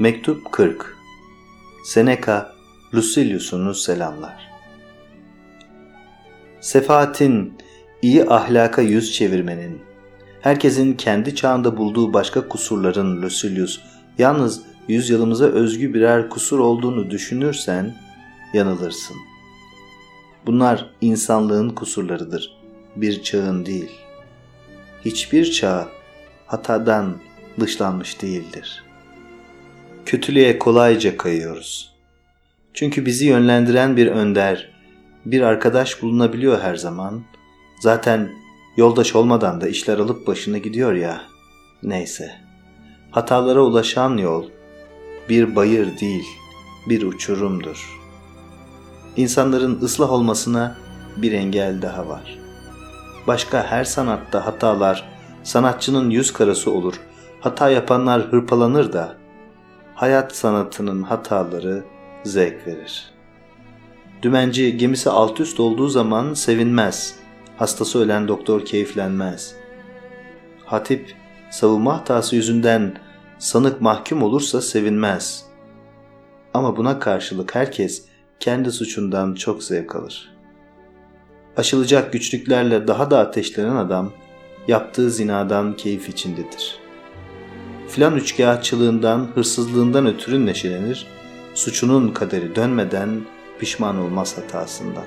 Mektup 40 Seneca Lucilius'unu selamlar. Sefahatin, iyi ahlaka yüz çevirmenin, herkesin kendi çağında bulduğu başka kusurların Lucilius yalnız yüzyılımıza özgü birer kusur olduğunu düşünürsen yanılırsın. Bunlar insanlığın kusurlarıdır, bir çağın değil. Hiçbir çağ hatadan dışlanmış değildir. Kötülüğe kolayca kayıyoruz. Çünkü bizi yönlendiren bir önder, bir arkadaş bulunabiliyor her zaman. Zaten yoldaş olmadan da işler alıp başına gidiyor ya. Neyse. Hatalara ulaşan yol bir bayır değil, bir uçurumdur. İnsanların ıslah olmasına bir engel daha var. Başka her sanatta hatalar sanatçının yüz karası olur. Hata yapanlar hırpalanır da hayat sanatının hataları zevk verir. Dümenci gemisi alt üst olduğu zaman sevinmez. Hastası ölen doktor keyiflenmez. Hatip savunma hatası yüzünden sanık mahkum olursa sevinmez. Ama buna karşılık herkes kendi suçundan çok zevk alır. Aşılacak güçlüklerle daha da ateşlenen adam yaptığı zinadan keyif içindedir. Filan üçkağıtçılığından, hırsızlığından ötürü neşelenir, suçunun kaderi dönmeden pişman olmaz hatasından.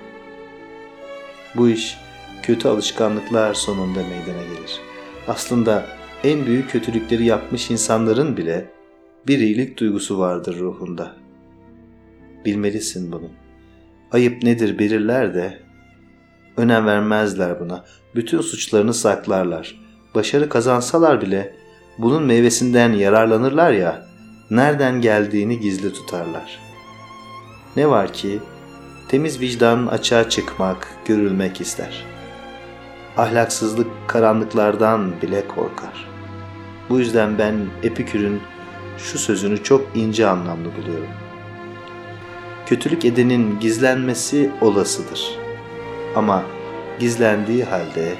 Bu iş kötü alışkanlıklar sonunda meydana gelir. Aslında en büyük kötülükleri yapmış insanların bile bir iyilik duygusu vardır ruhunda. Bilmelisin bunu. Ayıp nedir belirler de önem vermezler buna. Bütün suçlarını saklarlar. Başarı kazansalar bile bunun meyvesinden yararlanırlar ya, nereden geldiğini gizli tutarlar. Ne var ki temiz vicdan açığa çıkmak, görülmek ister. Ahlaksızlık karanlıklardan bile korkar. Bu yüzden ben Epikür'ün şu sözünü çok ince anlamlı buluyorum. Kötülük edenin gizlenmesi olasıdır. Ama gizlendiği halde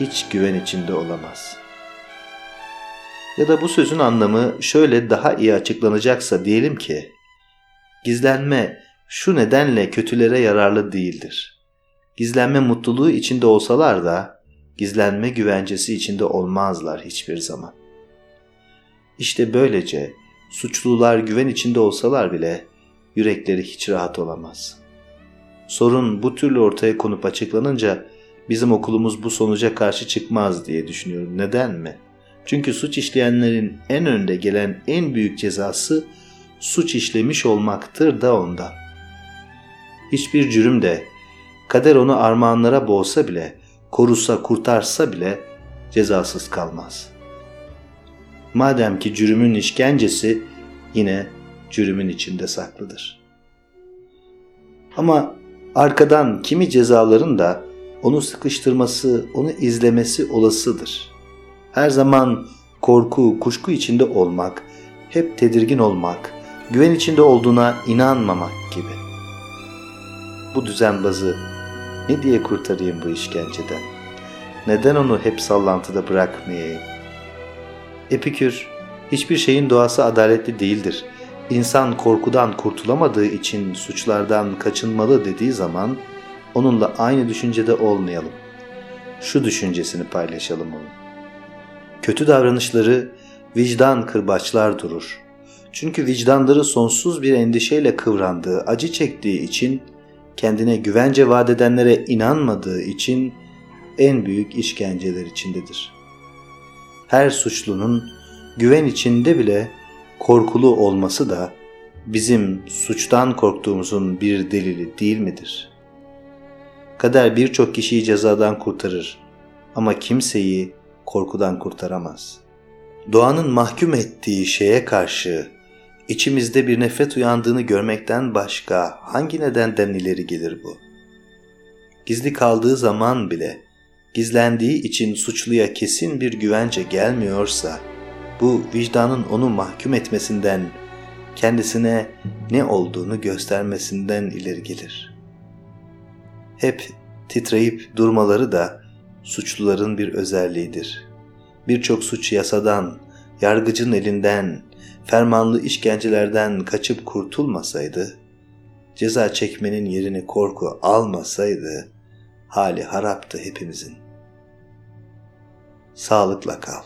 hiç güven içinde olamaz. Ya da bu sözün anlamı şöyle daha iyi açıklanacaksa diyelim ki, gizlenme şu nedenle kötülere yararlı değildir. Gizlenme mutluluğu içinde olsalar da, gizlenme güvencesi içinde olmazlar hiçbir zaman. İşte böylece suçlular güven içinde olsalar bile yürekleri hiç rahat olamaz. Sorun bu türlü ortaya konup açıklanınca bizim okulumuz bu sonuca karşı çıkmaz diye düşünüyorum. Neden mi? Çünkü suç işleyenlerin en önde gelen en büyük cezası suç işlemiş olmaktır da ondan. Hiçbir cürüm de kader onu armağanlara boğsa bile, korusa, kurtarsa bile cezasız kalmaz. Madem ki cürümün işkencesi yine cürümün içinde saklıdır. Ama arkadan kimi cezaların da onu sıkıştırması, onu izlemesi olasıdır. Her zaman korku, kuşku içinde olmak, hep tedirgin olmak, güven içinde olduğuna inanmamak gibi. Bu düzenbazı ne diye kurtarayım bu işkenceden? Neden onu hep sallantıda bırakmayayım? Epikür, hiçbir şeyin doğası adaletli değildir. İnsan korkudan kurtulamadığı için suçlardan kaçınmalı dediği zaman onunla aynı düşüncede olmayalım. Şu düşüncesini paylaşalım onun. Kötü davranışları vicdan kırbaçlar durur. Çünkü vicdanları sonsuz bir endişeyle kıvrandığı, acı çektiği için, kendine güvence vaat edenlere inanmadığı için en büyük işkenceler içindedir. Her suçlunun güven içinde bile korkulu olması da bizim suçtan korktuğumuzun bir delili değil midir? Kader birçok kişiyi cezadan kurtarır ama kimseyi korkudan kurtaramaz. Doğanın mahkum ettiği şeye karşı içimizde bir nefret uyandığını görmekten başka hangi nedenden ileri gelir bu? Gizli kaldığı zaman bile gizlendiği için suçluya kesin bir güvence gelmiyorsa bu vicdanın onu mahkum etmesinden, kendisine ne olduğunu göstermesinden ileri gelir. Hep titreyip durmaları da suçluların bir özelliğidir. Birçok suç yasadan, yargıcın elinden, fermanlı işkencelerden kaçıp kurtulmasaydı, ceza çekmenin yerini korku almasaydı, hali haraptı hepimizin. Sağlıkla kal.